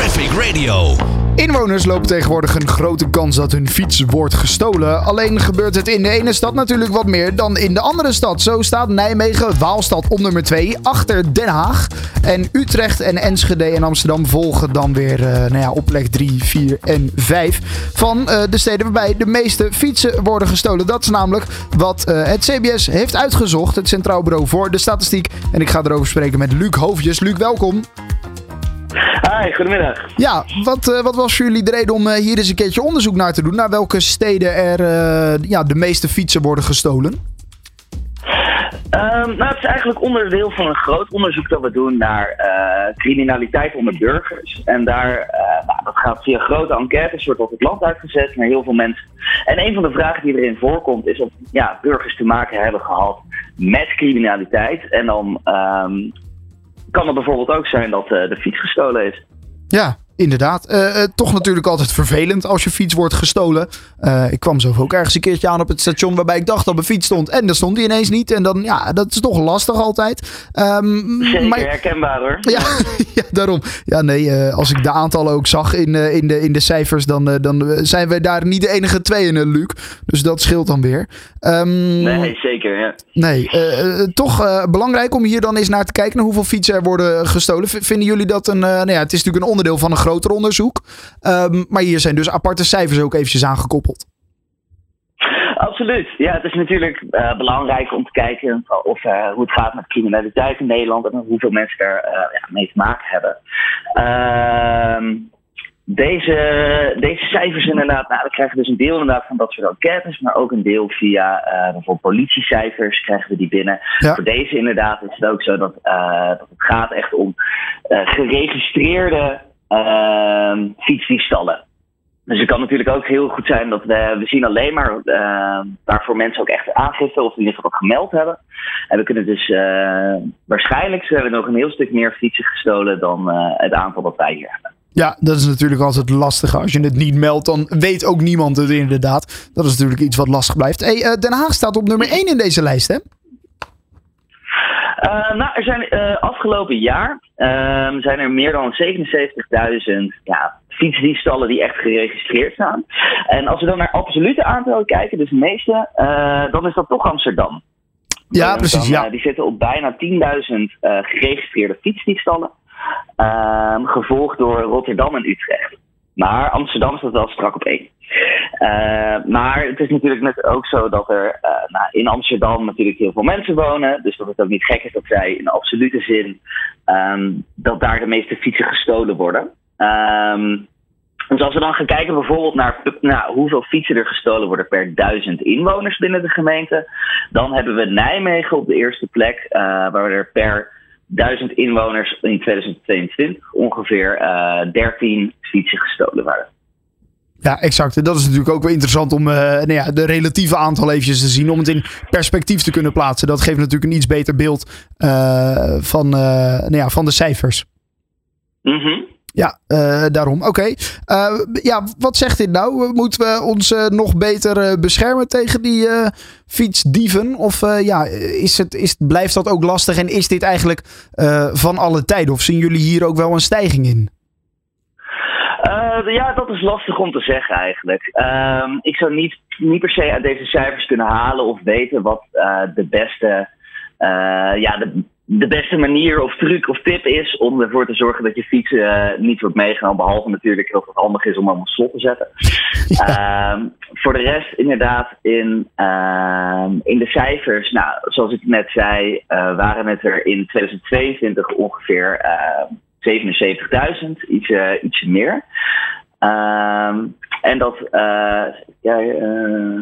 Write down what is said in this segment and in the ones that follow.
Traffic Radio. Inwoners lopen tegenwoordig een grote kans dat hun fiets wordt gestolen. Alleen gebeurt het in de ene stad natuurlijk wat meer dan in de andere stad. Zo staat Nijmegen, Waalstad op nummer 2, achter Den Haag. En Utrecht en Enschede en Amsterdam volgen dan weer uh, nou ja, op plek 3, 4 en 5 van uh, de steden waarbij de meeste fietsen worden gestolen. Dat is namelijk wat uh, het CBS heeft uitgezocht, het Centraal Bureau voor de Statistiek. En ik ga erover spreken met Luc Hoofdjes. Luc, welkom. Hi, goedemiddag. Ja, wat, uh, wat was voor jullie de reden om uh, hier eens een keertje onderzoek naar te doen? Naar welke steden er uh, ja, de meeste fietsen worden gestolen? Um, nou, het is eigenlijk onderdeel van een groot onderzoek dat we doen naar criminaliteit onder burgers. En daar, nou, dat gaat via grote enquêtes, wordt op het land uitgezet naar heel veel mensen. En een van de vragen die erin voorkomt is of ja, burgers te maken hebben gehad met criminaliteit. En dan um, kan het bijvoorbeeld ook zijn dat uh, de fiets gestolen is. Ja, inderdaad. Uh, uh, toch natuurlijk altijd vervelend als je fiets wordt gestolen. Uh, ik kwam zelf ook ergens een keertje aan op het station waarbij ik dacht dat mijn fiets stond. En dan stond die ineens niet. En dan, ja, dat is toch lastig altijd. Um, Zeker maar, herkenbaar hoor. Ja, ja, daarom. Ja, nee, als ik de aantallen ook zag in, in, de, in de cijfers, dan, dan zijn we daar niet de enige twee in, Luc. Dus dat scheelt dan weer. Um, nee, zeker, ja. Nee, toch belangrijk om hier dan eens naar te kijken naar hoeveel fietsen er worden gestolen. V vinden jullie dat een, nou ja, het is natuurlijk een onderdeel van een groter onderzoek. Um, maar hier zijn dus aparte cijfers ook eventjes aangekoppeld. Absoluut. Ja, het is natuurlijk uh, belangrijk om te kijken of, uh, hoe het gaat met criminaliteit in Nederland en hoeveel mensen daar uh, ja, mee te maken hebben. Ehm, deze, deze cijfers inderdaad, nou, we krijgen dus een deel inderdaad van dat soort enquêtes, maar ook een deel via bijvoorbeeld politiecijfers krijgen we die binnen. Ja. Voor deze inderdaad is het ook zo dat, dat het gaat echt om geregistreerde fietsdiefstallen. Dus het kan natuurlijk ook heel goed zijn dat we, we zien alleen maar uh, waarvoor mensen ook echt aangifte of in ieder geval gemeld hebben. En we kunnen dus uh, waarschijnlijk ze hebben nog een heel stuk meer fietsen gestolen dan uh, het aantal dat wij hier hebben. Ja, dat is natuurlijk altijd lastig. Als je het niet meldt, dan weet ook niemand het inderdaad. Dat is natuurlijk iets wat lastig blijft. Hey, Den Haag staat op nummer 1 in deze lijst, hè? Uh, nou, er zijn uh, afgelopen jaar uh, zijn er meer dan 77.000 ja, fietsdiefstallen die echt geregistreerd staan. En als we dan naar absolute aantallen kijken, dus de meeste, uh, dan is dat toch Amsterdam. Ja, precies. Dan, ja. die zitten op bijna 10.000 geregistreerde fietsdiefstallen. Ehm, gevolgd door Rotterdam en Utrecht. Maar Amsterdam staat wel strak op één. Uh, maar het is natuurlijk net ook zo dat er uh, nou, in Amsterdam natuurlijk heel veel mensen wonen. Dus dat het ook niet gek is dat zij in absolute zin um, dat daar de meeste fietsen gestolen worden. Um, dus als we dan gaan kijken bijvoorbeeld naar nou, hoeveel fietsen er gestolen worden per duizend inwoners binnen de gemeente, dan hebben we Nijmegen op de eerste plek, uh, waar er per duizend inwoners in 2022 ongeveer 13 fietsen gestolen waren. Ja, exact. Dat is natuurlijk ook wel interessant om uh, nou ja, de relatieve aantal eventjes te zien. Om het in perspectief te kunnen plaatsen. Dat geeft natuurlijk een iets beter beeld uh, van, uh, nou ja, van de cijfers. Mm -hmm. Ja, daarom. Oké. Okay. ja, wat zegt dit nou? Moeten we ons nog beter beschermen tegen die fietsdieven? Of ja, is het, is, blijft dat ook lastig? En is dit eigenlijk van alle tijden? Of zien jullie hier ook wel een stijging in? Uh, ja, dat is lastig om te zeggen eigenlijk. Uh, ik zou niet, niet per se uit deze cijfers kunnen halen of weten wat uh, de beste, uh, ja, de, de beste manier of truc of tip is om ervoor te zorgen dat je fiets niet wordt meegenomen. Behalve natuurlijk dat het handig is om hem op slot te zetten. Ja. Ehm, voor de rest, inderdaad, in, ehm, in de cijfers, nou, zoals ik net zei, waren het er in 2022 ongeveer 77.000, iets, uh, ietsje meer. Uh, en dat, uh, ja, uh.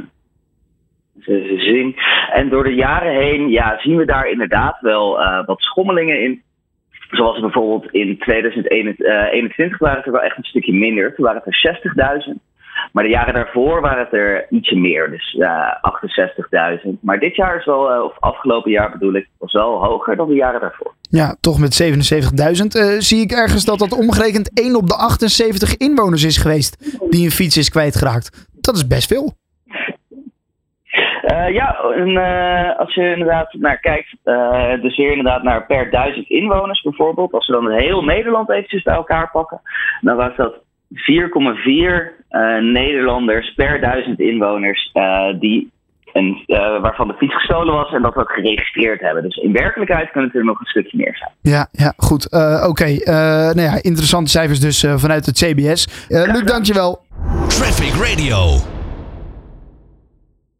En door de jaren heen ja, zien we daar inderdaad wel wat schommelingen in. Zoals bijvoorbeeld in 2021 waren het er wel echt een stukje minder. Toen waren het er 60.000. Maar de jaren daarvoor waren het er ietsje meer, dus uh, 68.000. Maar dit jaar is wel, uh, of afgelopen jaar bedoel ik, was wel hoger dan de jaren daarvoor. Ja, toch met 77.000. Uh, zie ik ergens dat dat omgerekend 1 op de 78 inwoners is geweest die een fiets is kwijtgeraakt. Dat is best veel. Uh, ja, en, uh, als je inderdaad naar kijkt, uh, dus weer inderdaad naar per duizend inwoners bijvoorbeeld, als we dan heel Nederland eventjes bij elkaar pakken, dan was dat 4,4 Nederlanders per duizend inwoners die en, uh, waarvan de fiets gestolen was en dat we het geregistreerd hebben. Dus in werkelijkheid kunnen het er nog een stukje meer zijn. Ja, ja goed. Uh, Oké, okay. uh, nou ja, interessante cijfers dus vanuit het CBS. Luc, dankjewel. Traffic Radio.